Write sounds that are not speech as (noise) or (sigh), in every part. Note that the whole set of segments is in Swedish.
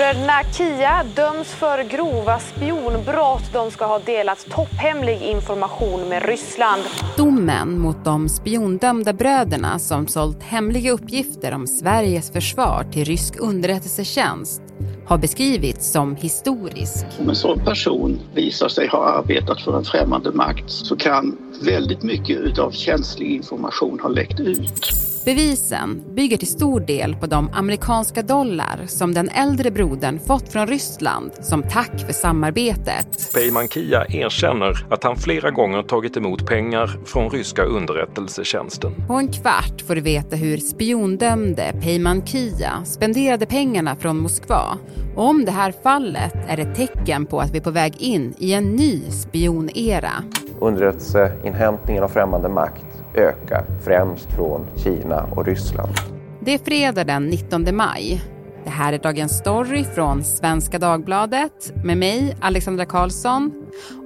Bröderna Kia döms för grova spionbrott. De ska ha delat topphemlig information med Ryssland. Domen mot de spiondömda bröderna som sålt hemliga uppgifter om Sveriges försvar till rysk underrättelsetjänst har beskrivits som historisk. Om en sån person visar sig ha arbetat för en främmande makt så kan väldigt mycket av känslig information ha läckt ut. Bevisen bygger till stor del på de amerikanska dollar som den äldre brodern fått från Ryssland som tack för samarbetet. Peyman Kia erkänner att han flera gånger tagit emot pengar från ryska underrättelsetjänsten. På en kvart får du veta hur spiondömde Peyman Kia spenderade pengarna från Moskva. Och om det här fallet är ett tecken på att vi är på väg in i en ny spionera. Underrättelseinhämtningen av främmande makt öka, främst från Kina och Ryssland. Det är fredag den 19 maj. Det här är Dagens Story från Svenska Dagbladet med mig, Alexandra Karlsson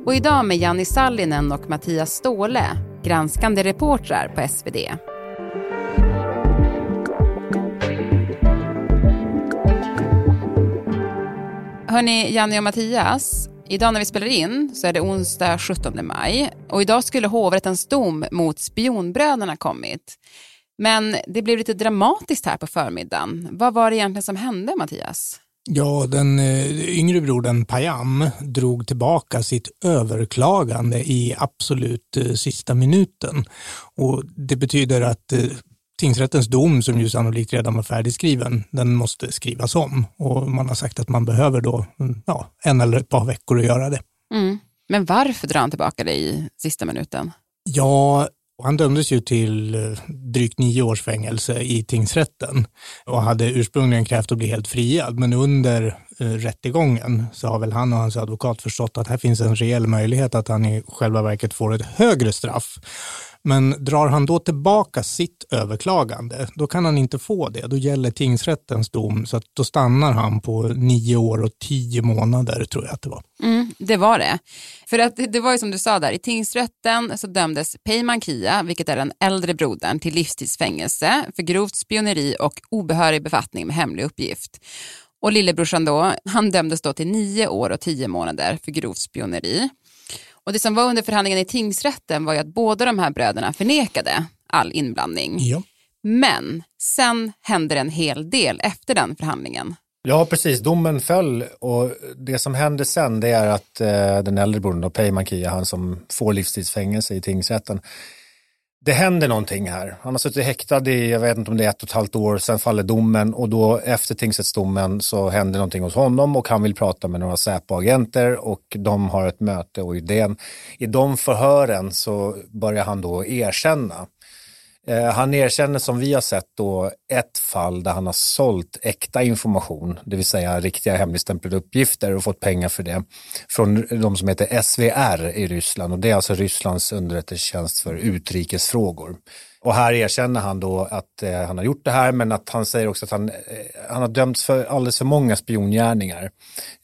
och idag med Janni Sallinen och Mattias Ståhle, granskande reportrar på SvD. Hörni, Janni och Mattias, Idag när vi spelar in så är det onsdag 17 maj och idag skulle hovrättens dom mot spionbröderna kommit. Men det blev lite dramatiskt här på förmiddagen. Vad var det egentligen som hände Mattias? Ja, den eh, yngre brodern Payam drog tillbaka sitt överklagande i absolut eh, sista minuten. Och det betyder att eh, tingsrättens dom, som ju sannolikt redan var färdigskriven, den måste skrivas om. Och man har sagt att man behöver då mm, ja, en eller ett par veckor att göra det. Mm. Men varför drar han tillbaka det i sista minuten? Ja, han dömdes ju till eh, drygt nio års fängelse i tingsrätten och hade ursprungligen krävt att bli helt friad. Men under eh, rättegången så har väl han och hans advokat förstått att här finns en reell möjlighet att han i själva verket får ett högre straff. Men drar han då tillbaka sitt överklagande, då kan han inte få det. Då gäller tingsrättens dom, så att då stannar han på nio år och tio månader, tror jag att det var. Mm, det var det. För att det var ju som du sa där, i tingsrätten så dömdes Peyman Kia, vilket är den äldre brodern, till livstidsfängelse för grovt spioneri och obehörig befattning med hemlig uppgift. Och lillebrorsan då, han dömdes då till nio år och tio månader för grovt spioneri. Och det som var under förhandlingen i tingsrätten var ju att båda de här bröderna förnekade all inblandning. Ja. Men sen hände en hel del efter den förhandlingen. Ja, precis. Domen föll och det som hände sen det är att eh, den äldre brodern, Peyman Kia, han som får livstidsfängelse i tingsrätten, det händer någonting här. Han har suttit häktad i, jag vet inte om det är ett och ett halvt år, sen faller domen och då efter tingsrättsdomen så händer någonting hos honom och han vill prata med några Säpo-agenter och de har ett möte och i, den, i de förhören så börjar han då erkänna Eh, han erkänner som vi har sett då ett fall där han har sålt äkta information, det vill säga riktiga hemligstämplade uppgifter och fått pengar för det från de som heter SVR i Ryssland och det är alltså Rysslands underrättelsetjänst för utrikesfrågor. Och här erkänner han då att eh, han har gjort det här men att han säger också att han, eh, han har dömts för alldeles för många spiongärningar,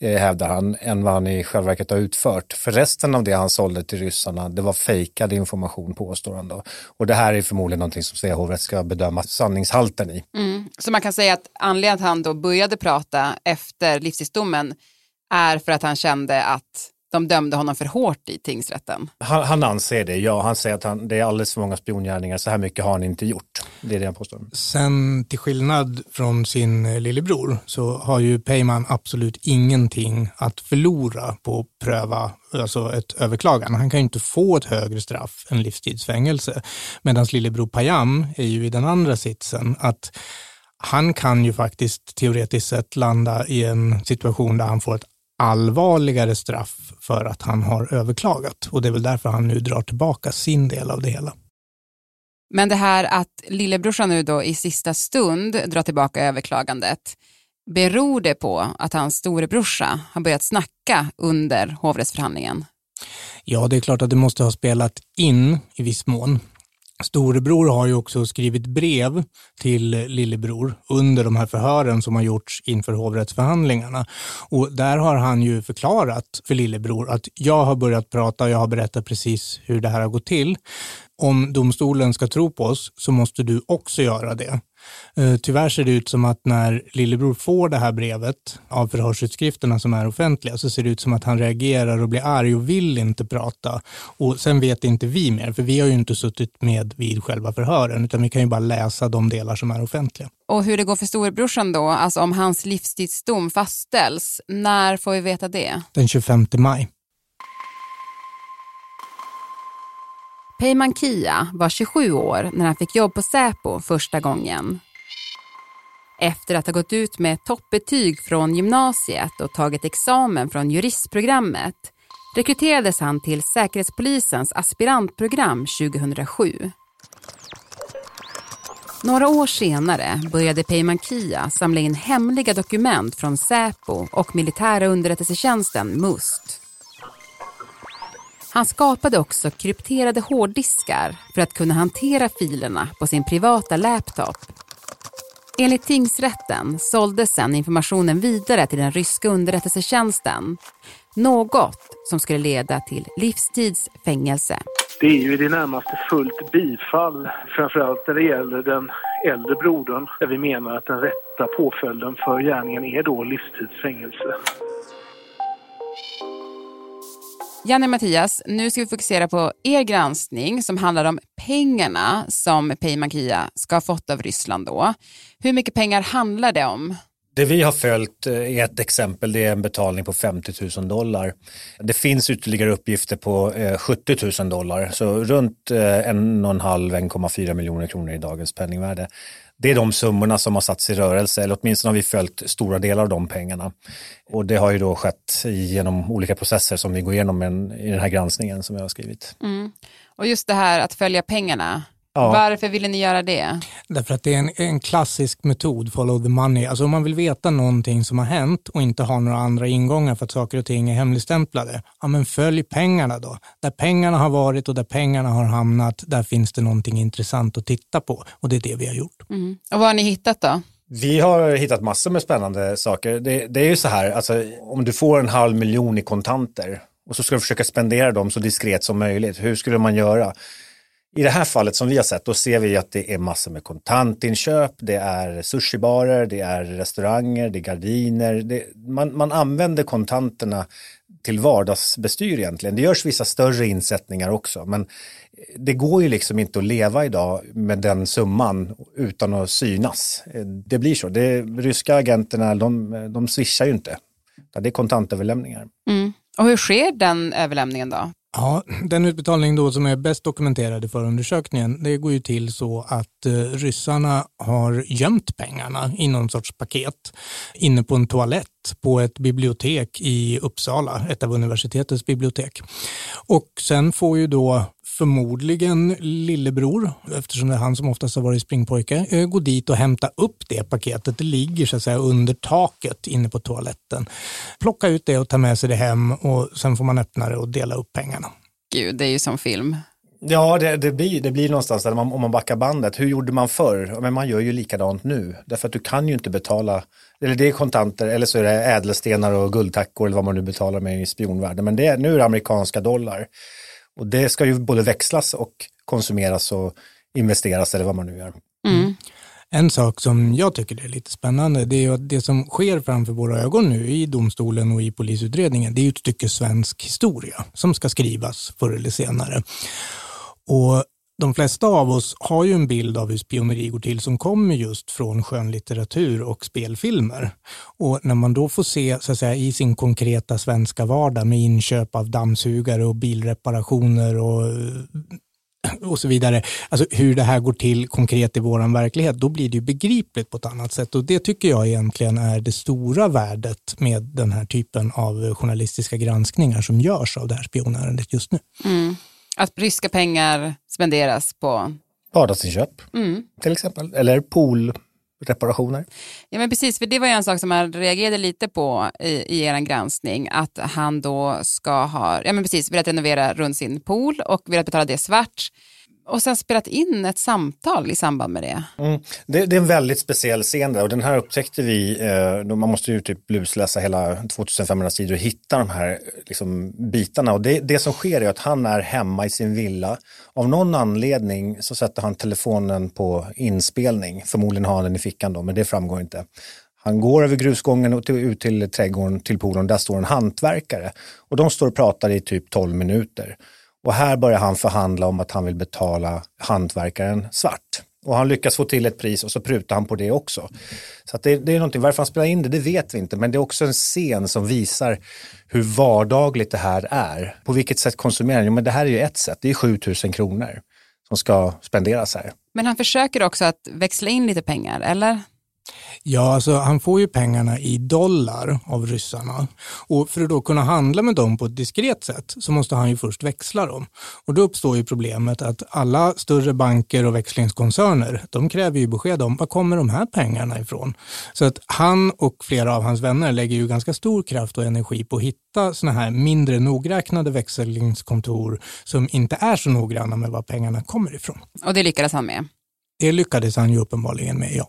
eh, hävdar han, än vad han i själva verket har utfört. För resten av det han sålde till ryssarna, det var fejkad information påstår han då. Och det här är förmodligen någonting som Svea hovrätt ska bedöma sanningshalten i. Mm. Så man kan säga att anledningen att han då började prata efter livstidsdomen är för att han kände att de dömde honom för hårt i tingsrätten. Han, han anser det, ja. Han säger att han, det är alldeles för många spiongärningar, så här mycket har han inte gjort. Det är det han påstår. Sen till skillnad från sin eh, lillebror så har ju Peyman absolut ingenting att förlora på att pröva alltså ett överklagande. Han kan ju inte få ett högre straff än livstidsfängelse. Medan lillebror Payam är ju i den andra sitsen att han kan ju faktiskt teoretiskt sett landa i en situation där han får ett allvarligare straff för att han har överklagat. Och det är väl därför han nu drar tillbaka sin del av det hela. Men det här att lillebrorsan nu då i sista stund drar tillbaka överklagandet, beror det på att hans storebrorsa har börjat snacka under hovrättsförhandlingen? Ja, det är klart att det måste ha spelat in i viss mån. Storebror har ju också skrivit brev till lillebror under de här förhören som har gjorts inför hovrättsförhandlingarna. Och där har han ju förklarat för lillebror att jag har börjat prata och jag har berättat precis hur det här har gått till. Om domstolen ska tro på oss så måste du också göra det. Eh, tyvärr ser det ut som att när lillebror får det här brevet av förhörsutskrifterna som är offentliga så ser det ut som att han reagerar och blir arg och vill inte prata. Och sen vet inte vi mer, för vi har ju inte suttit med vid själva förhören, utan vi kan ju bara läsa de delar som är offentliga. Och hur det går för storebrorsan då, alltså om hans livstidsdom fastställs, när får vi veta det? Den 25 maj. Peyman Kia var 27 år när han fick jobb på Säpo första gången. Efter att ha gått ut med toppbetyg från gymnasiet och tagit examen från juristprogrammet rekryterades han till Säkerhetspolisens aspirantprogram 2007. Några år senare började Peyman Kia samla in hemliga dokument från Säpo och militära underrättelsetjänsten MUST. Han skapade också krypterade hårddiskar för att kunna hantera filerna på sin privata laptop. Enligt tingsrätten såldes sedan informationen vidare till den ryska underrättelsetjänsten. Något som skulle leda till livstidsfängelse. Det är ju i det närmaste fullt bifall, framförallt när det gäller den äldre brodern, där vi menar att den rätta påföljden för gärningen är då livstidsfängelse. Janne och Mattias, nu ska vi fokusera på er granskning som handlar om pengarna som Peyman Kia ska ha fått av Ryssland då. Hur mycket pengar handlar det om? Det vi har följt eh, är ett exempel, det är en betalning på 50 000 dollar. Det finns ytterligare uppgifter på eh, 70 000 dollar, så runt eh, en och en halv, 1,4 miljoner kronor i dagens penningvärde. Det är de summorna som har satts i rörelse, eller åtminstone har vi följt stora delar av de pengarna. Och det har ju då skett genom olika processer som vi går igenom i den här granskningen som jag har skrivit. Mm. Och just det här att följa pengarna, Ja. Varför ville ni göra det? Därför att det är en, en, klassisk metod, follow the money. Alltså om man vill veta någonting som har hänt och inte har några andra ingångar för att saker och ting är hemligstämplade, ja men följ pengarna då. Där pengarna har varit och där pengarna har hamnat, där finns det någonting intressant att titta på och det är det vi har gjort. Mm. Och vad har ni hittat då? Vi har hittat massor med spännande saker. Det, det är ju så här, alltså, om du får en halv miljon i kontanter och så ska du försöka spendera dem så diskret som möjligt. Hur skulle man göra? I det här fallet som vi har sett, då ser vi att det är massor med kontantinköp, det är sushibarer, det är restauranger, det är gardiner. Det, man, man använder kontanterna till vardagsbestyr egentligen. Det görs vissa större insättningar också, men det går ju liksom inte att leva idag med den summan utan att synas. Det blir så. Det, ryska agenterna, de, de swishar ju inte. Det är kontantöverlämningar. Mm. Och hur sker den överlämningen då? Ja, den utbetalning då som är bäst dokumenterad i förundersökningen, det går ju till så att eh, ryssarna har gömt pengarna i någon sorts paket inne på en toalett på ett bibliotek i Uppsala, ett av universitetets bibliotek. Och sen får ju då förmodligen lillebror, eftersom det är han som oftast har varit springpojke, eh, gå dit och hämta upp det paketet. Det ligger så att säga under taket inne på toaletten. Plocka ut det och ta med sig det hem och sen får man öppna det och dela upp pengarna. Gud, det är ju som film. Ja, det, det, blir, det blir någonstans där man, om man backar bandet. Hur gjorde man förr? Men man gör ju likadant nu. Därför att du kan ju inte betala, eller det är kontanter eller så är det ädelstenar och guldtackor eller vad man nu betalar med i spionvärlden. Men det, nu är det amerikanska dollar. Och det ska ju både växlas och konsumeras och investeras eller vad man nu gör. Mm. En sak som jag tycker är lite spännande, det är ju att det som sker framför våra ögon nu i domstolen och i polisutredningen, det är ju ett stycke svensk historia som ska skrivas förr eller senare. Och de flesta av oss har ju en bild av hur spioneri går till som kommer just från skönlitteratur och spelfilmer. Och när man då får se så att säga, i sin konkreta svenska vardag med inköp av dammsugare och bilreparationer och och så vidare, alltså hur det här går till konkret i vår verklighet, då blir det ju begripligt på ett annat sätt. Och det tycker jag egentligen är det stora värdet med den här typen av journalistiska granskningar som görs av det här spionärendet just nu. Mm. Att ryska pengar spenderas på vardagsinköp mm. till exempel, eller poolreparationer. Ja men precis, för det var ju en sak som man reagerade lite på i, i er granskning, att han då ska ha, ja men precis, velat renovera runt sin pool och velat betala det svart och sen spelat in ett samtal i samband med det. Mm. Det, det, är en väldigt speciell scen där och den här upptäckte vi, eh, man måste ju typ lusläsa hela 2500 sidor och hitta de här liksom, bitarna. Och det, det som sker är att han är hemma i sin villa. Av någon anledning så sätter han telefonen på inspelning. Förmodligen har han den i fickan då, men det framgår inte. Han går över grusgången och till, ut till trädgården, till poolen. Där står en hantverkare. Och de står och pratar i typ 12 minuter. Och här börjar han förhandla om att han vill betala hantverkaren svart. Och han lyckas få till ett pris och så prutar han på det också. Så det, det, är någonting, varför han spelar in det, det vet vi inte. Men det är också en scen som visar hur vardagligt det här är. På vilket sätt konsumerar Jo, men det här är ju ett sätt, det är 7000 kronor som ska spenderas här. Men han försöker också att växla in lite pengar, eller? Ja, alltså han får ju pengarna i dollar av ryssarna och för att då kunna handla med dem på ett diskret sätt så måste han ju först växla dem. Och då uppstår ju problemet att alla större banker och växlingskoncerner, de kräver ju besked om var kommer de här pengarna ifrån? Så att han och flera av hans vänner lägger ju ganska stor kraft och energi på att hitta sådana här mindre nogräknade växlingskontor som inte är så noggranna med var pengarna kommer ifrån. Och det lyckades han med? Det lyckades han ju uppenbarligen med, ja.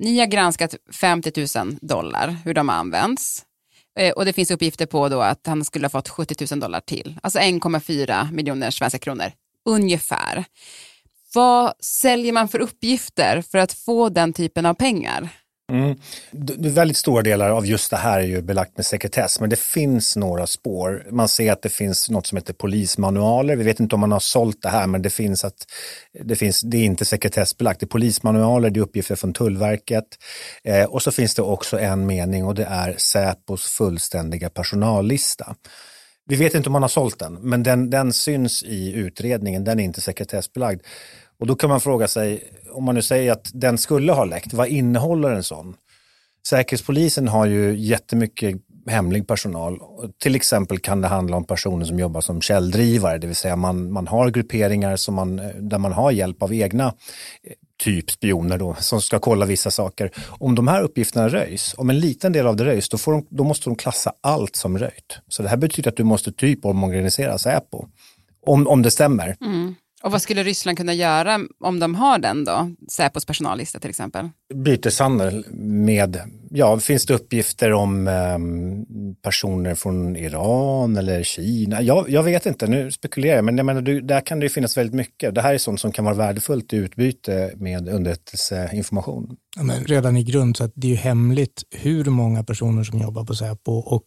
ni har granskat 50 000 dollar, hur de används. Eh, och det finns uppgifter på då att han skulle ha fått 70 000 dollar till, alltså 1,4 miljoner svenska kronor, ungefär. Vad säljer man för uppgifter för att få den typen av pengar? Mm. Väldigt stora delar av just det här är ju belagt med sekretess, men det finns några spår. Man ser att det finns något som heter polismanualer. Vi vet inte om man har sålt det här, men det finns att det, finns, det är inte sekretessbelagt. Det är polismanualer, det är uppgifter från Tullverket eh, och så finns det också en mening och det är Säpos fullständiga personallista. Vi vet inte om man har sålt den, men den, den syns i utredningen, den är inte sekretessbelagd. Och då kan man fråga sig, om man nu säger att den skulle ha läckt, vad innehåller en sån? Säkerhetspolisen har ju jättemycket hemlig personal. Till exempel kan det handla om personer som jobbar som källdrivare, det vill säga man, man har grupperingar som man, där man har hjälp av egna eh, typ spioner då, som ska kolla vissa saker. Om de här uppgifterna röjs, om en liten del av det röjs, då, får de, då måste de klassa allt som röjt. Så det här betyder att du måste typ omorganisera Säpo. Om, om det stämmer. Mm. Och vad skulle Ryssland kunna göra om de har den då? Säpos personallista till exempel? Byteshandel med, ja, finns det uppgifter om eh, personer från Iran eller Kina? Jag, jag vet inte, nu spekulerar jag, men jag menar, du, där kan det ju finnas väldigt mycket. Det här är sånt som kan vara värdefullt i utbyte med underrättelseinformation. Ja, men redan i grund så att det är ju hemligt hur många personer som jobbar på Säpo och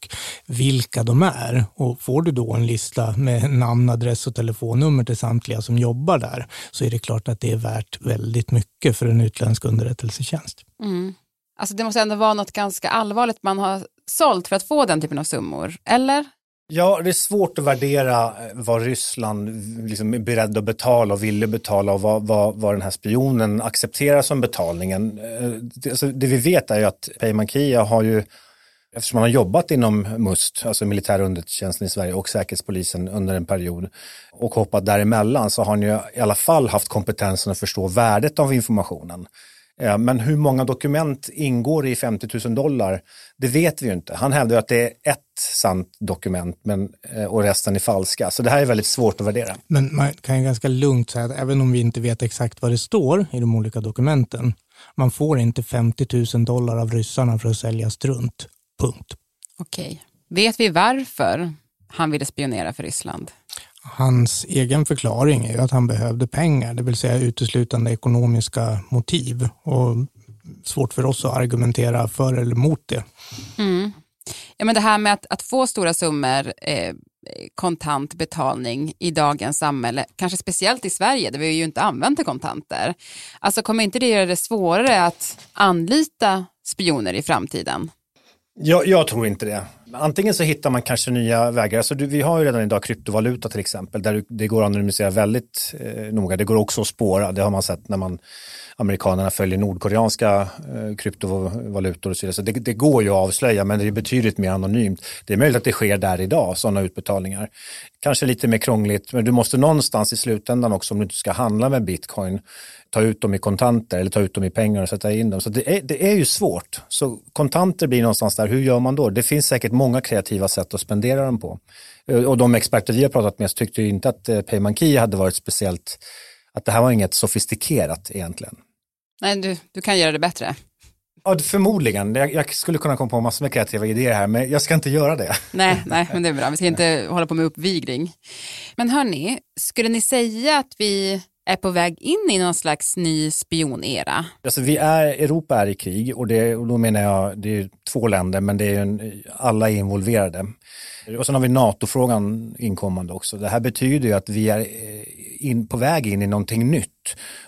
vilka de är. Och får du då en lista med namn, adress och telefonnummer till samtliga som jobbar där så är det klart att det är värt väldigt mycket för en utländsk underrättelsetjänst. Mm. Alltså det måste ändå vara något ganska allvarligt man har sålt för att få den typen av summor, eller? Ja, det är svårt att värdera eh, vad Ryssland liksom är beredd att betala och ville betala och vad, vad, vad den här spionen accepterar som betalningen. Eh, det, alltså, det vi vet är ju att Peyman Kia har ju, eftersom han har jobbat inom MUST, alltså militär underrättelsetjänsten i Sverige och Säkerhetspolisen under en period och hoppat däremellan så har han ju i alla fall haft kompetensen att förstå värdet av informationen. Eh, men hur många dokument ingår i 50 000 dollar? Det vet vi ju inte. Han hävdar att det är ett sant dokument men, eh, och resten är falska. Så det här är väldigt svårt att värdera. Men man kan ju ganska lugnt säga att även om vi inte vet exakt vad det står i de olika dokumenten, man får inte 50 000 dollar av ryssarna för att sälja strunt. Punkt. Okej. Vet vi varför han ville spionera för Ryssland? Hans egen förklaring är ju att han behövde pengar, det vill säga uteslutande ekonomiska motiv. Och svårt för oss att argumentera för eller mot det. Mm. Ja, men det här med att, att få stora summor eh, kontant betalning i dagens samhälle, kanske speciellt i Sverige där vi ju inte använder kontanter. Alltså kommer inte det göra det svårare att anlita spioner i framtiden? Jag, jag, tror inte det. Antingen så hittar man kanske nya vägar. Alltså du, vi har ju redan idag kryptovaluta till exempel, där det går att anonymisera väldigt eh, noga. Det går också att spåra, det har man sett när man amerikanerna följer nordkoreanska eh, kryptovalutor och så vidare. Så det, det, går ju att avslöja, men det är betydligt mer anonymt. Det är möjligt att det sker där idag, sådana utbetalningar. Kanske lite mer krångligt, men du måste någonstans i slutändan också, om du inte ska handla med bitcoin, ta ut dem i kontanter eller ta ut dem i pengar och sätta in dem. Så det är, det är ju svårt. Så kontanter blir någonstans där, hur gör man då? Det finns säkert många kreativa sätt att spendera dem på. Och de experter vi har pratat med tyckte ju inte att eh, Payman Key hade varit speciellt att det här var inget sofistikerat egentligen. Nej, du, du kan göra det bättre. Ja, förmodligen. Jag, jag, skulle kunna komma på massor med kreativa idéer här, men jag ska inte göra det. (laughs) Nej, nej, men det är bra. Vi ska inte hålla på med uppvigling. Men hörni, skulle ni säga att vi är på väg in i någon slags ny spionera? Alltså vi är, Europa är i krig och, det, och då menar jag, det är två länder men det är en, alla är involverade. Och sen har vi NATO-frågan inkommande också. Det här betyder ju att vi är eh, in, på väg in i någonting nytt.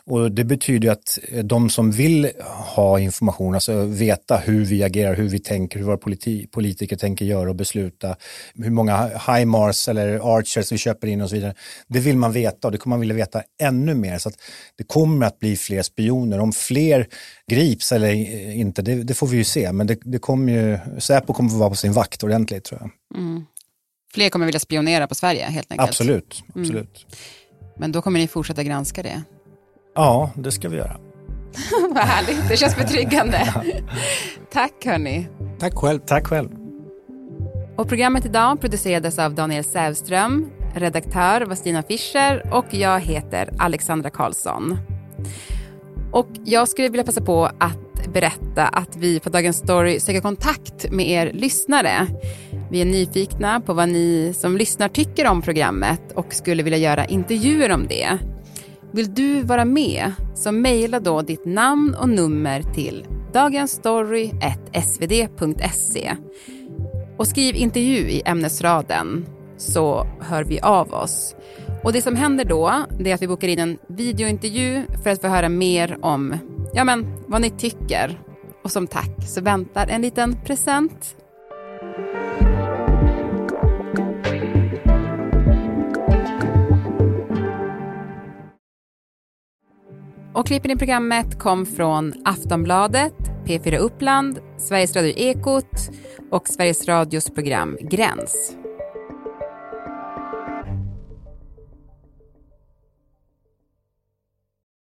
Och det betyder att eh, de som vill ha information, alltså veta hur vi agerar, hur vi tänker, hur våra politi politiker tänker göra och besluta, hur många HIMARS eller Archers vi köper in och så vidare. Det vill man veta och det kommer man vilja veta ännu mer. Så att det kommer att bli fler spioner. Om fler grips eller inte, det, det får vi ju se. Men det, det kommer ju, Säpo kommer att vara på sin vakt ordentligt tror jag. Mm. Fler kommer vilja spionera på Sverige helt enkelt? Absolut. Mm. absolut. Mm. Men då kommer ni fortsätta granska det? Ja, det ska vi göra. (laughs) Vad härligt, det känns betryggande. (laughs) Tack hörni. Tack själv. Tack själv. Och programmet idag producerades av Daniel Sävström, redaktör var Stina Fischer och jag heter Alexandra Karlsson. Och jag skulle vilja passa på att berätta att vi på Dagens Story söker kontakt med er lyssnare. Vi är nyfikna på vad ni som lyssnar tycker om programmet och skulle vilja göra intervjuer om det. Vill du vara med så mejla då ditt namn och nummer till dagensstory.svd.se och skriv intervju i ämnesraden så hör vi av oss. Och det som händer då är att vi bokar in en videointervju för att få höra mer om ja men, vad ni tycker. Och som tack så väntar en liten present Och klippen i programmet kom från Aftonbladet, P4 Uppland, Sveriges Radio Ekot och Sveriges Radios program Gräns.